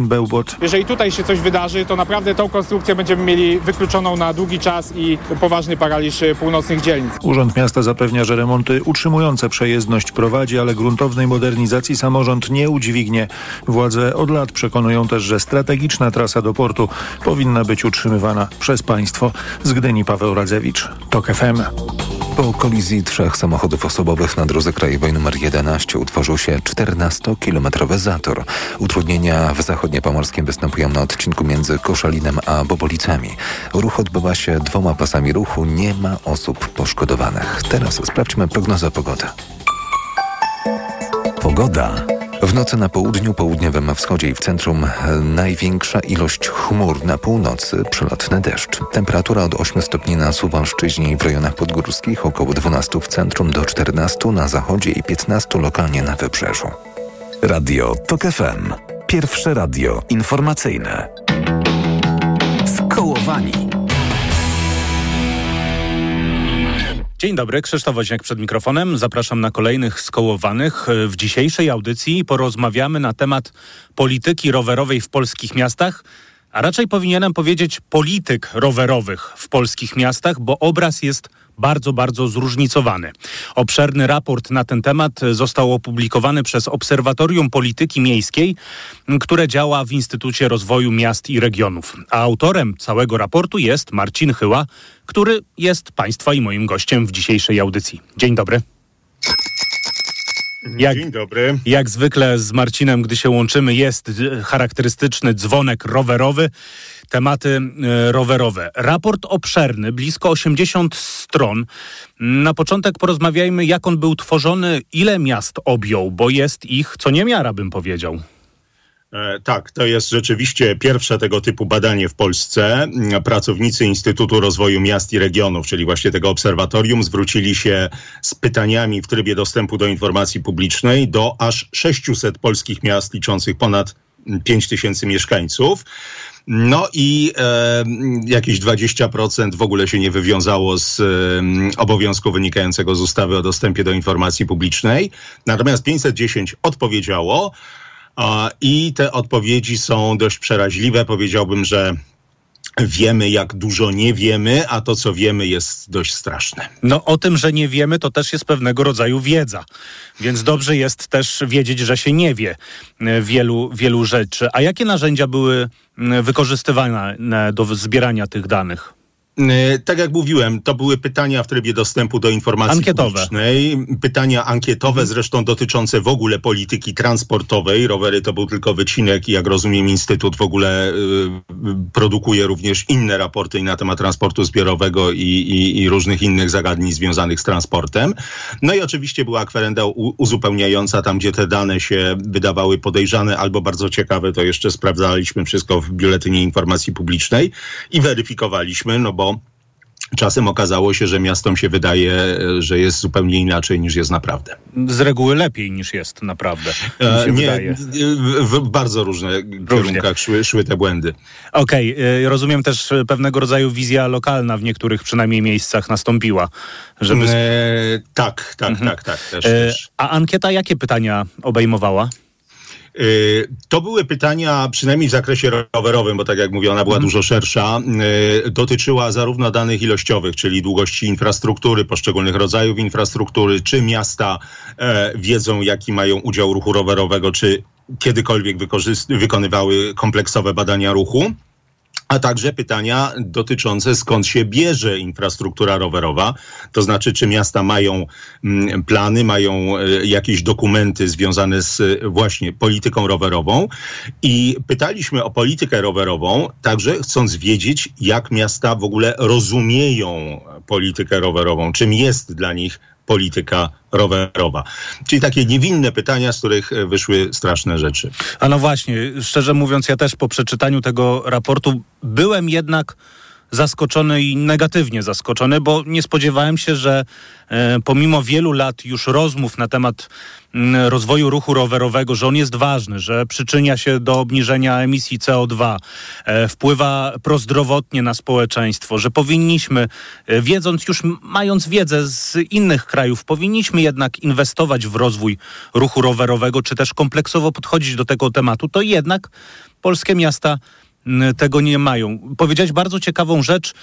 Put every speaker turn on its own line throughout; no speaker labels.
Bełbot.
Jeżeli tutaj się coś wydarzy, to naprawdę tą konstrukcję będziemy mieli wykluczoną na długi czas i poważny paraliż północnych dzielnic.
Urząd Miasta zapewnia, że remonty utrzymujące przejezdność prowadzi, ale gruntownej modernizacji samorząd nie udźwignie. Władze od lat przekonują też, że strategiczna trasa do portu powinna być utrzymywana przez państwo. Z Gdyni Paweł Radzewicz, TOK FM.
Po kolizji trzech samochodów osobowych na drodze krajowej nr 11 utworzył się 14-kilometrowy zator. Utrudnienia w zachodniopomorskim występują na odcinku między Koszalinem a Bobolicami. Ruch odbywa się dwoma pasami ruchu, nie ma osób poszkodowanych. Teraz sprawdźmy prognozę pogody. Pogoda. W nocy na południu, południowym wschodzie i w centrum największa ilość chmur na północy, przelotny deszcz. Temperatura od 8 stopni na Suwalszczyźnie i w rejonach podgórskich, około 12 w centrum do 14 na zachodzie i 15 lokalnie na wybrzeżu.
Radio TOK FM. Pierwsze radio informacyjne. Skołowani.
Dzień dobry, Krzysztof Woźniak przed mikrofonem. Zapraszam na kolejnych skołowanych. W dzisiejszej audycji porozmawiamy na temat polityki rowerowej w polskich miastach, a raczej powinienem powiedzieć polityk rowerowych w polskich miastach, bo obraz jest bardzo, bardzo zróżnicowany. Obszerny raport na ten temat został opublikowany przez Obserwatorium Polityki Miejskiej, które działa w Instytucie Rozwoju Miast i Regionów. A autorem całego raportu jest Marcin Chyła, który jest Państwa i moim gościem w dzisiejszej audycji. Dzień dobry.
Jak, Dzień dobry.
Jak zwykle z Marcinem, gdy się łączymy, jest charakterystyczny dzwonek rowerowy, tematy e, rowerowe. Raport obszerny, blisko 80 stron. Na początek porozmawiajmy, jak on był tworzony, ile miast objął, bo jest ich co niemiara, bym powiedział.
E, tak, to jest rzeczywiście pierwsze tego typu badanie w Polsce. Pracownicy Instytutu Rozwoju Miast i Regionów, czyli właśnie tego obserwatorium, zwrócili się z pytaniami w trybie dostępu do informacji publicznej do aż 600 polskich miast liczących ponad 5 tysięcy mieszkańców. No i e, jakieś 20% w ogóle się nie wywiązało z e, obowiązku wynikającego z ustawy o dostępie do informacji publicznej. Natomiast 510 odpowiedziało. I te odpowiedzi są dość przeraźliwe. Powiedziałbym, że wiemy, jak dużo nie wiemy, a to, co wiemy, jest dość straszne.
No o tym, że nie wiemy, to też jest pewnego rodzaju wiedza. Więc dobrze jest też wiedzieć, że się nie wie e, wielu, wielu rzeczy. A jakie narzędzia były wykorzystywane do zbierania tych danych?
E, tak jak mówiłem, to były pytania w trybie dostępu do informacji
ankietowe.
publicznej. Pytania ankietowe, zresztą dotyczące w ogóle polityki transportowej. Rowery to był tylko wycinek i jak rozumiem Instytut w ogóle y, produkuje również inne raporty na temat transportu zbiorowego i, i, i, różnych innych zagadnień związanych z transportem. No i oczywiście była kwerenda uzupełniająca tam, gdzie te dane się wydawały podejrzane albo bardzo ciekawe, to jeszcze sprawdzaliśmy wszystko w Biuletynie Informacji Publicznej i weryfikowaliśmy, no bo Czasem okazało się, że miastom się wydaje, że jest zupełnie inaczej niż jest naprawdę.
Z reguły lepiej niż jest naprawdę.
E, nie, w, w, bardzo Różnie. kierunkach szły, szły te błędy.
Okej, okay. rozumiem też pewnego rodzaju wizja lokalna w niektórych przynajmniej miejscach nastąpiła. Żeby... E,
tak, tak, mhm. tak, tak. Też, e, też.
A ankieta jakie pytania obejmowała?
Y, to były pytania, przynajmniej w zakresie rowerowym, bo tak jak mówię, ona była mhm. dużo szersza. Y, dotyczyła zarówno danych ilościowych, czyli długości infrastruktury, poszczególnych rodzajów infrastruktury, czy miasta e, wiedzą, jaki mają udział ruchu rowerowego, czy kiedykolwiek wykonywały kompleksowe badania ruchu a także pytania dotyczące skąd się bierze infrastruktura rowerowa, to znaczy czy miasta mają mm, plany, mają e, jakieś dokumenty związane z e, właśnie polityką rowerową. I pytaliśmy o politykę rowerową, także chcąc wiedzieć, jak miasta w ogóle rozumieją politykę rowerową, czym jest dla nich polityka rowerowa. Czyli takie niewinne pytania, z których e, wyszły straszne rzeczy.
A no właśnie, szczerze mówiąc, ja też po przeczytaniu tego raportu byłem jednak zaskoczony i negatywnie zaskoczony, bo nie spodziewałem się, że e, pomimo wielu lat już rozmów na temat mm, rozwoju ruchu rowerowego, że on jest ważny, że przyczynia się do obniżenia emisji CO2, e, wpływa prozdrowotnie na społeczeństwo, że powinniśmy, e, wiedząc już, mając wiedzę z innych krajów, powinniśmy jednak inwestować w rozwój ruchu rowerowego, czy też kompleksowo podchodzić do tego tematu, to jednak polskie miasta tego nie mają. Powiedziałeś bardzo ciekawą rzecz.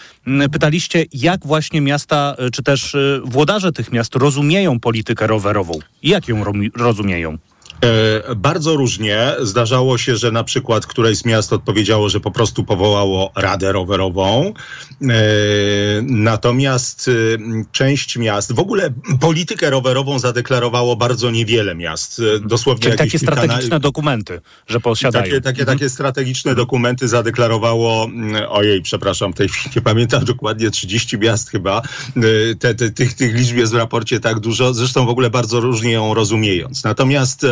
Pytaliście, jak właśnie miasta, y, czy też y, włodarze tych miast rozumieją politykę rowerową. Jak ją rozumieją?
E, Bardzo różnie. Zdarzało się, że na przykład któreś z miast odpowiedziało, że po prostu powołało radę rowerową. E, Natomiast y, część miast, w ogóle politykę rowerową zadeklarowało bardzo niewiele miast. E, Dosłownie
Czyli takie strategiczne dokumenty, że posiadają.
Takie, takie,
Mhm.
takie strategiczne dokumenty zadeklarowało, mm, ojej, przepraszam, tej chwili nie pamiętam dokładnie, 30 miast chyba. Te, te, tych, tych liczb jest w raporcie tak dużo, zresztą w ogóle bardzo różnie ją rozumiejąc. Natomiast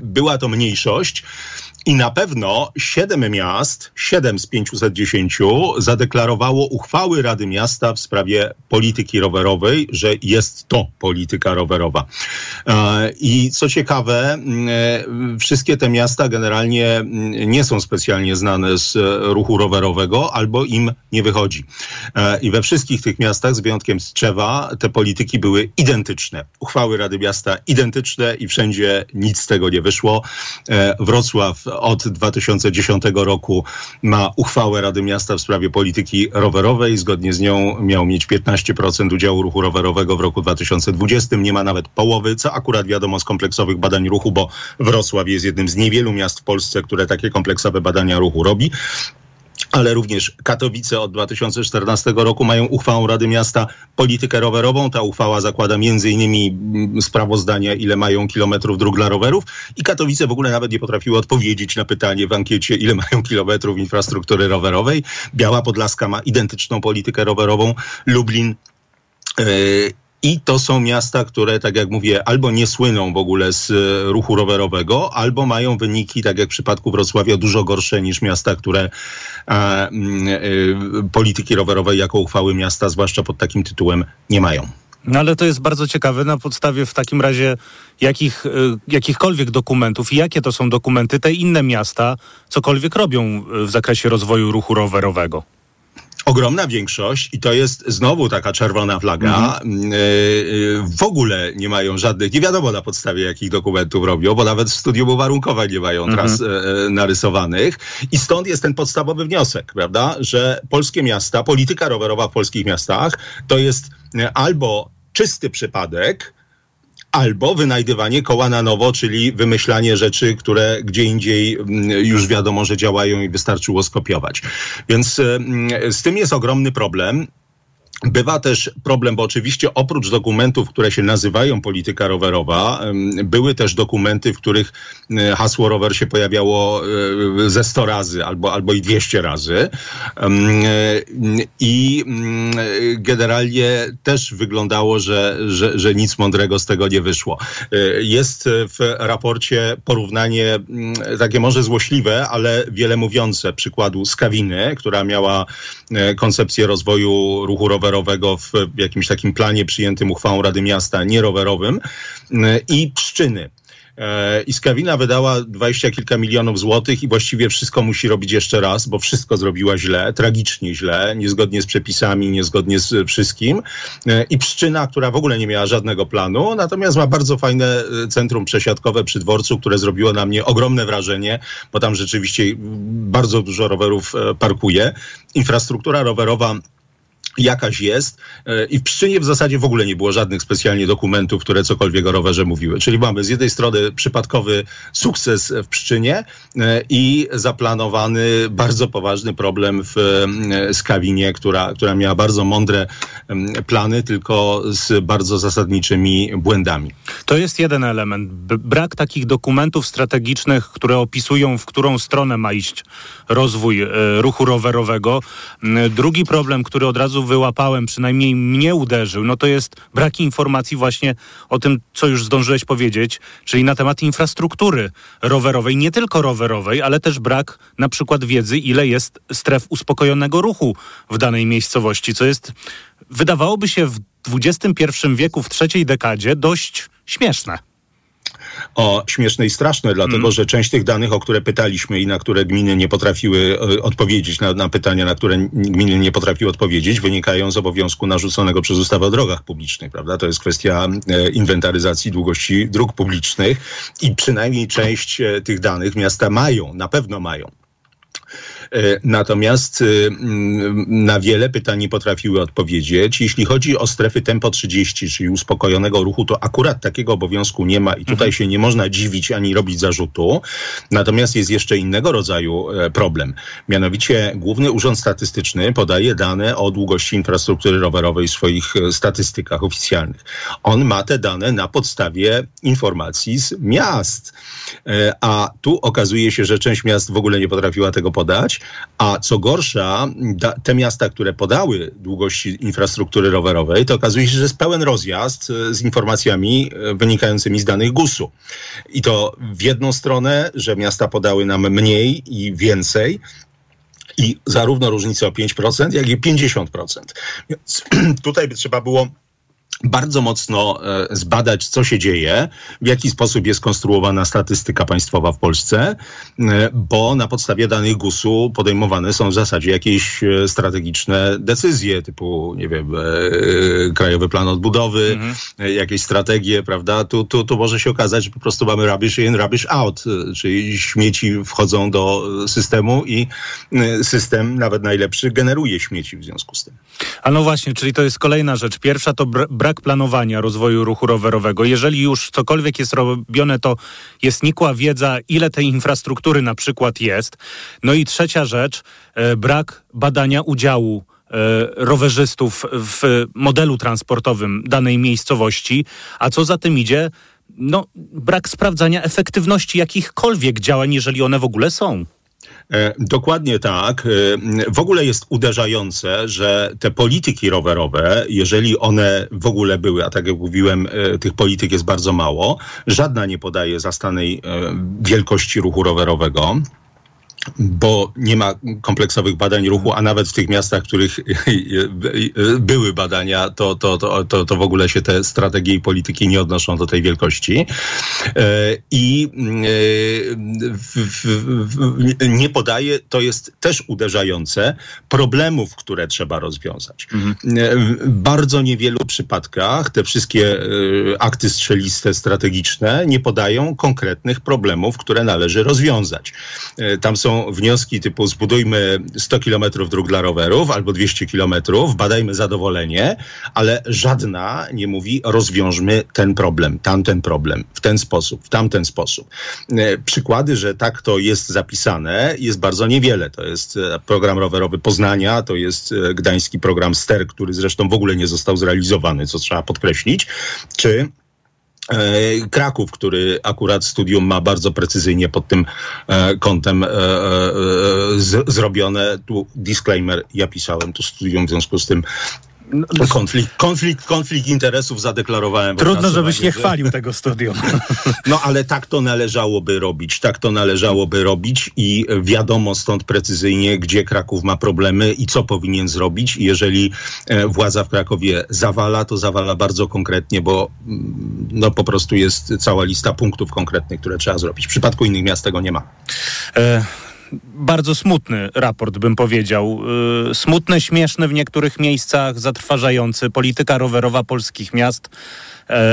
była to mniejszość. I na pewno siedem miast, siedem z 510 zadeklarowało uchwały Rady Miasta w sprawie polityki rowerowej, że jest to polityka rowerowa. E, I co ciekawe, e, wszystkie te miasta generalnie mm, nie są specjalnie znane z e, ruchu rowerowego albo im nie wychodzi. I we wszystkich tych miastach, z wyjątkiem Strzewa, te polityki były identyczne. Uchwały Rady Miasta identyczne i wszędzie nic z tego nie wyszło. Wrocław od 2010 roku ma uchwałę Rady Miasta w sprawie polityki rowerowej. Zgodnie z nią miał mieć 15% udziału ruchu rowerowego w roku 2020. Nie ma nawet połowy, co akurat wiadomo z kompleksowych badań ruchu, bo Wrocław jest jednym z niewielu miast w Polsce, które takie kompleksowe badania ruchu robi ale również Katowice od 2014 roku mają uchwałą Rady Miasta politykę rowerową. Ta uchwała zakłada innymi mm, sprawozdania, ile mają kilometrów dróg dla rowerów i Katowice w ogóle nawet nie potrafiły odpowiedzieć na pytanie w ankiecie, ile mają kilometrów infrastruktury rowerowej. Biała Podlaska ma identyczną politykę rowerową. Lublin yy, i to są miasta, które, tak jak mówię, albo nie słyną w ogóle z e, ruchu rowerowego, albo mają wyniki, tak jak w przypadku Wrocławia, dużo gorsze niż miasta, które e, mm, e, polityki rowerowej jako uchwały miasta, zwłaszcza pod takim tytułem, nie mają.
No ale to jest bardzo ciekawe na podstawie w takim razie jakich, jakichkolwiek dokumentów i jakie to są dokumenty te inne miasta cokolwiek robią w zakresie rozwoju ruchu rowerowego.
Ogromna większość, i to jest znowu taka czerwona flaga, yy, yy, w ogóle nie mają żadnych, nie wiadomo na podstawie jakich dokumentów robią, bo nawet w studium uwarunkowań nie mają tras yy, narysowanych. I stąd jest ten podstawowy wniosek, prawda, że polskie miasta, polityka rowerowa w polskich miastach to jest albo czysty przypadek, albo wynajdywanie koła na nowo, czyli wymyślanie rzeczy, które gdzie indziej mm, już wiadomo, że działają i wystarczyło skopiować. Więc z tym jest ogromny problem. Bywa też problem, bo oczywiście oprócz dokumentów, które się nazywają polityka rowerowa, były też dokumenty, w których e, hasło rower się pojawiało e, ze 100 razy albo, albo i 200 razy. E, I mm, generalnie też wyglądało, że, że, że nic mądrego z tego nie wyszło. Jest w raporcie porównanie mm, takie może złośliwe, ale wiele mówiące przykładu Skawiny, która miała koncepcję rozwoju ruchu rowerowego w jakimś takim planie przyjętym uchwałą Rady Miasta, nierowerowym e, i Pszczyny. E, I Skawina wydała dwadzieścia kilka milionów złotych i właściwie wszystko musi robić jeszcze raz, bo wszystko zrobiła źle, tragicznie źle, niezgodnie z przepisami, niezgodnie z wszystkim. E, I Pszczyna, która w ogóle nie miała żadnego planu, natomiast ma bardzo fajne e, centrum przesiadkowe przy dworcu, które zrobiło na mnie ogromne wrażenie, bo tam rzeczywiście bardzo dużo rowerów parkuje. Infrastruktura rowerowa jakaś jest e, i w Pszczynie w zasadzie w ogóle nie było żadnych specjalnie dokumentów, które cokolwiek o rowerze mówiły. Czyli mamy z jednej strony przypadkowy sukces w Pszczynie e, i zaplanowany bardzo poważny problem w e, Skawinie, która, która miała bardzo mądre plany, tylko z bardzo zasadniczymi błędami.
To jest jeden element. Brak takich dokumentów strategicznych, które opisują, w którą stronę ma iść rozwój e, ruchu rowerowego. Drugi problem, który od razu wyłapałem, przynajmniej mnie uderzył, no to jest brak informacji właśnie o tym, co już zdążyłeś powiedzieć, czyli na temat infrastruktury rowerowej, nie tylko rowerowej, ale też brak na przykład wiedzy, ile jest stref uspokojonego ruchu w danej miejscowości, co jest, wydawałoby się w XXI wieku, w trzeciej dekadzie, dość śmieszne
o śmieszne i straszne, dlatego mm. że część tych danych, o które pytaliśmy i na które gminy nie potrafiły e, odpowiedzieć, na, na, pytania, na które gminy nie potrafiły odpowiedzieć, wynikają z obowiązku narzuconego przez ustawę o drogach publicznych, prawda? To jest kwestia e, inwentaryzacji długości dróg publicznych i przynajmniej część e, tych danych miasta mają, na pewno mają. E, natomiast e, mm, na wiele pytań nie potrafiły odpowiedzieć. Jeśli chodzi o strefy tempo 30, czyli uspokojonego ruchu, to akurat takiego obowiązku nie ma i tutaj mhm. się nie można dziwić ani robić zarzutu. Natomiast jest jeszcze innego rodzaju e, problem. Mianowicie Główny Urząd Statystyczny podaje dane o długości infrastruktury rowerowej w swoich statystykach oficjalnych. On ma te dane na podstawie informacji z miast. A tu okazuje się, że część miast w ogóle nie potrafiła tego podać a co gorsza, te miasta, które podały długości infrastruktury rowerowej, to okazuje się, że jest pełen rozjazd e, z informacjami e, wynikającymi z danych GUS-u. I to w jedną stronę, że miasta podały nam mniej i więcej, i zarówno różnicę o 5%, jak i 50%. Więc tutaj by trzeba było bardzo mocno e, zbadać, co się dzieje, w jaki sposób jest konstruowana statystyka państwowa w Polsce, e, bo na podstawie danych GUS-u podejmowane są w zasadzie jakieś e, strategiczne decyzje, typu, nie wiem, Krajowy Plan Odbudowy, mhm. jakieś strategie, prawda? Tu, tu, tu może się okazać, że po prostu mamy rubbish in, rubbish out, czyli śmieci wchodzą do systemu i system, nawet najlepszy, generuje śmieci w związku z tym.
A no właśnie, czyli to jest kolejna rzecz. Pierwsza to brak brak planowania rozwoju ruchu rowerowego. Jeżeli już cokolwiek jest robione, to jest nikła wiedza, ile tej infrastruktury na przykład jest. No i trzecia rzecz, e, brak badania udziału e, rowerzystów w modelu transportowym danej miejscowości, a co za tym idzie, no, brak sprawdzania efektywności jakichkolwiek działań, jeżeli one w ogóle są.
E, dokładnie tak. E, w ogóle jest uderzające, że te polityki rowerowe, jeżeli one w ogóle były, a tak jak mówiłem, e, tych polityk jest bardzo mało, żadna nie podaje zastanej wielkości ruchu rowerowego bo nie ma kompleksowych badań ruchu, a nawet w tych miastach, w których były badania, to, to, to, to, to w ogóle się te strategie i polityki nie odnoszą do tej wielkości. E, I e, nie podaje, to jest też uderzające, problemów, które trzeba rozwiązać. Mhm. E, w bardzo niewielu przypadkach te wszystkie akty strzeliste, strategiczne nie podają konkretnych problemów, które należy rozwiązać. Tam są wnioski typu zbudujmy 100 kilometrów dróg dla rowerów albo 200 kilometrów, badajmy zadowolenie, ale żadna nie mówi rozwiążmy ten problem, tamten problem, w ten sposób, w tamten sposób. E, przykłady, że tak to jest zapisane, jest bardzo niewiele. To jest e, program rowerowy Poznania, to jest e, gdański program STER, który zresztą w ogóle nie został zrealizowany, co trzeba podkreślić, czy Kraków, który akurat studium ma bardzo precyzyjnie pod tym e, kątem e, zrobione. Tu disclaimer, ja pisałem to studium, w związku z tym no, konflikt, konflikt, konflikt interesów zadeklarowałem.
Trudno, żebyś nie chwalił tego studium.
No ale tak to należałoby robić, tak to należałoby robić i wiadomo stąd precyzyjnie, gdzie Kraków ma problemy i co powinien zrobić. Jeżeli e, władza w Krakowie zawala, to zawala bardzo konkretnie, bo mm, no po prostu jest cała lista punktów konkretnych, które trzeba zrobić. W przypadku innych miast tego nie ma. E
bardzo smutny raport, bym powiedział. Yy, smutny, śmieszny w niektórych miejscach, zatrważający. Polityka rowerowa polskich miast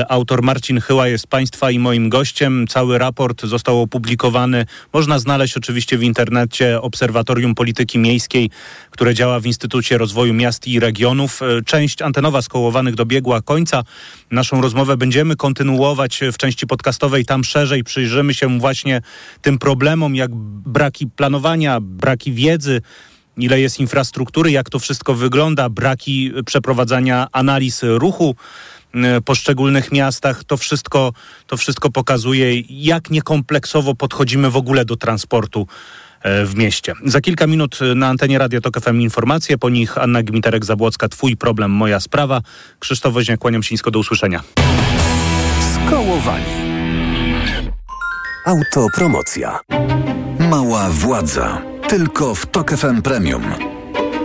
autor Marcin Chyła jest Państwa i moim gościem. Cały raport został opublikowany. Można znaleźć oczywiście w internecie Obserwatorium Polityki Miejskiej, które działa w Instytucie Rozwoju Miast i Regionów. E, część antenowa skołowanych dobiegła końca. Naszą rozmowę będziemy kontynuować w części podcastowej. Tam szerzej przyjrzymy się właśnie tym problemom, jak braki planowania, braki wiedzy, ile jest infrastruktury, jak to wszystko wygląda, braki przeprowadzania analiz ruchu poszczególnych miastach. To wszystko, to wszystko pokazuje, jak niekompleksowo podchodzimy w ogóle do transportu e, w mieście. Za kilka minut na antenie Radia Tok FM informacje, po nich Anna Gmiterek-Zabłocka, Twój problem, moja sprawa. Krzysztof Woźniak, kłaniam się nisko, do usłyszenia.
Skołowani. Autopromocja. Mała władza. Tylko w Tok FM Premium.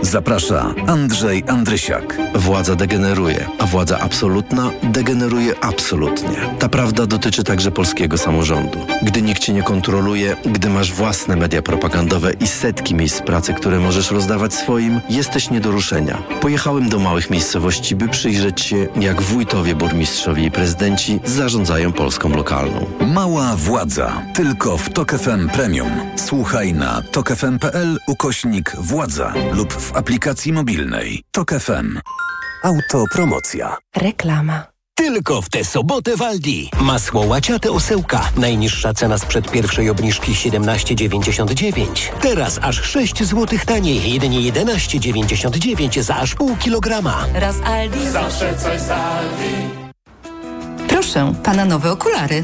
Zaprasza Andrzej Andrysiak.
Władza degeneruje, a władza absolutna degeneruje absolutnie. Ta prawda dotyczy także polskiego samorządu. Gdy nikt cię nie kontroluje, gdy masz własne media propagandowe i setki miejsc pracy, które możesz rozdawać swoim, jesteś nie do ruszenia. Pojechałem do małych miejscowości, by przyjrzeć się, jak wójtowie, burmistrzowie i prezydenci zarządzają Polską lokalną.
Mała władza. Tylko w Tok FM Premium. Słuchaj na tokefm.pl ukośnik władza lub w aplikacji mobilnej. Tok FM. Autopromocja.
Reklama.
Tylko w tę sobotę w Aldi. Masło łaciate osełka. Najniższa cena sprzed pierwszej obniżki 17,99. Teraz aż 6 zł taniej. Jedynie 11,99 za aż pół kilograma.
Raz Aldi.
Zawsze coś z Aldi.
Proszę, pana nowe okulary.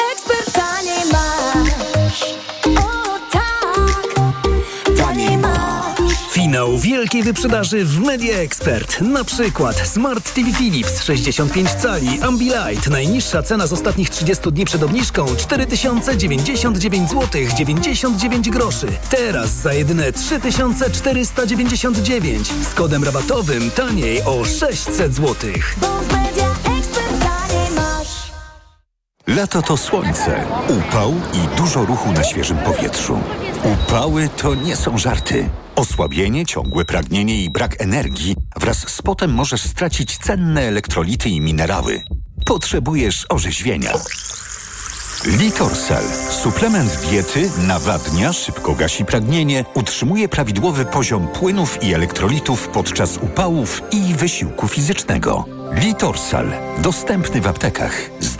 Finał wielkiej wyprzedaży w Media Expert. Na przykład Smart TV Philips 65 cali Ambilight. Najniższa cena z ostatnich 30 dni przed obniżką 4099 zł 99 groszy. Teraz za jedyne 3499 z kodem rabatowym taniej o 600 zł.
Bo w Media Expert taniej masz.
Lato to słońce, upał i dużo ruchu na świeżym powietrzu. Upały to nie są żarty. Osłabienie, ciągłe pragnienie i brak energii wraz z potem możesz stracić cenne elektrolity i minerały. Potrzebujesz orzeźwienia. Litorsal. Suplement diety nawadnia, szybko gasi pragnienie, utrzymuje prawidłowy poziom płynów i elektrolitów podczas upałów i wysiłku fizycznego. Litorsal. Dostępny w aptekach.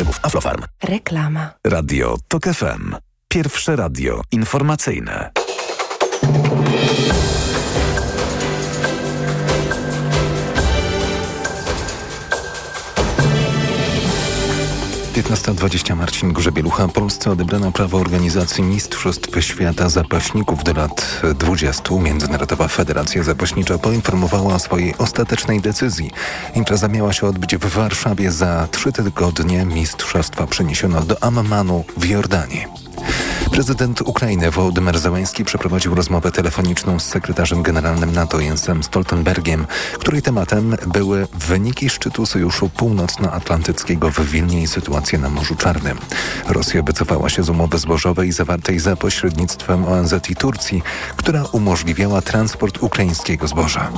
grzybów. Aflofarm.
Reklama.
Radio TOK FM. Pierwsze radio informacyjne. Piętnasta dwadzieścia Marcin Grzebielucha. Polsce odebrano prawo organizacji Mistrzostw Świata Zapaśników do lat 20. Międzynarodowa Federacja Zapaśnicza poinformowała o swojej ostatecznej decyzji. Impreza miała się odbyć w Warszawie za trzy tygodnie. Mistrzostwa przeniesiono do Ammanu w Jordanii. Prezydent Ukrainy Wołodymyr Zełański przeprowadził rozmowę telefoniczną z sekretarzem generalnym NATO Jensem Stoltenbergiem, której tematem były wyniki szczytu Sojuszu Północnoatlantyckiego w Wilnie i sytuacja na Morzu Czarnym. Rosja wycofała się z umowy zbożowej zawartej za pośrednictwem ONZ i Turcji, która umożliwiała transport ukraińskiego zboża.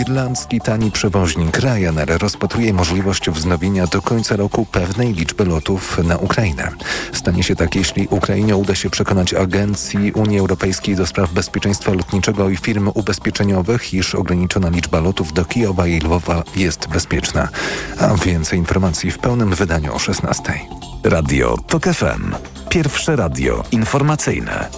Irlandzki tani przewoźnik Ryanair rozpatruje możliwość wznowienia do końca roku pewnej liczby lotów na Ukrainę. Stanie się tak, jeśli Ukrainie uda się przekonać Agencji Unii Europejskiej do spraw bezpieczeństwa lotniczego i firm ubezpieczeniowych, iż ograniczona liczba lotów do Kijowa i Lwowa jest bezpieczna. A więcej informacji w pełnym wydaniu o 16. Radio TOK FM. Pierwsze radio informacyjne.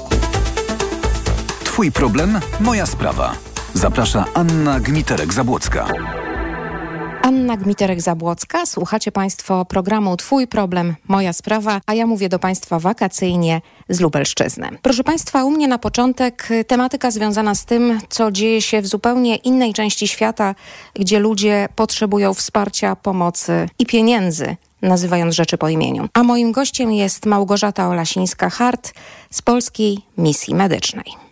Twój problem, moja sprawa. Zaprasza Anna Gmiterek-Zabłocka.
Anna Gmiterek-Zabłocka. Słuchacie Państwo programu Twój problem, moja sprawa, a ja mówię do Państwa wakacyjnie z Lubelszczyzny. Proszę Państwa, u mnie na początek tematyka związana z tym, co dzieje się w zupełnie innej części świata, gdzie ludzie potrzebują wsparcia, pomocy i pieniędzy, nazywając rzeczy po imieniu. A moim gościem jest Małgorzata Olasińska-Hart z Polskiej Misji Medycznej.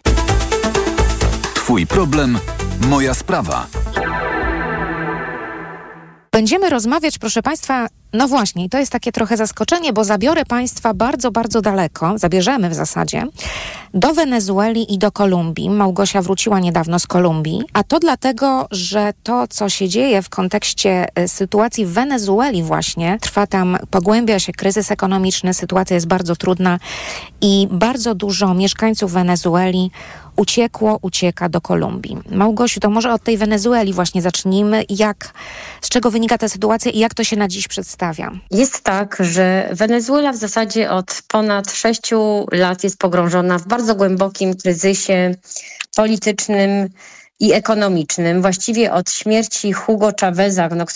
Twój problem, moja sprawa.
Będziemy rozmawiać, proszę Państwa, no właśnie, to jest takie trochę zaskoczenie, bo zabiorę Państwa bardzo, bardzo daleko, zabierzemy w zasadzie, do Wenezueli i do Kolumbii. Małgosia wróciła niedawno z Kolumbii, a to dlatego, że to, co się dzieje w kontekście y, sytuacji w Wenezueli właśnie, trwa tam, pogłębia się kryzys ekonomiczny, sytuacja jest bardzo trudna i bardzo dużo mieszkańców Wenezueli uciekło, ucieka do Kolumbii. Małgosiu, to może od tej Wenezueli właśnie zacznijmy. Jak, z czego wynika ta sytuacja i jak to się na dziś przedstawia?
Jest tak, że Wenezuela w zasadzie od ponad sześciu lat jest pogrążona w bardzo głębokim kryzysie politycznym i ekonomicznym. Właściwie od śmierci Hugo Chaveza, no, który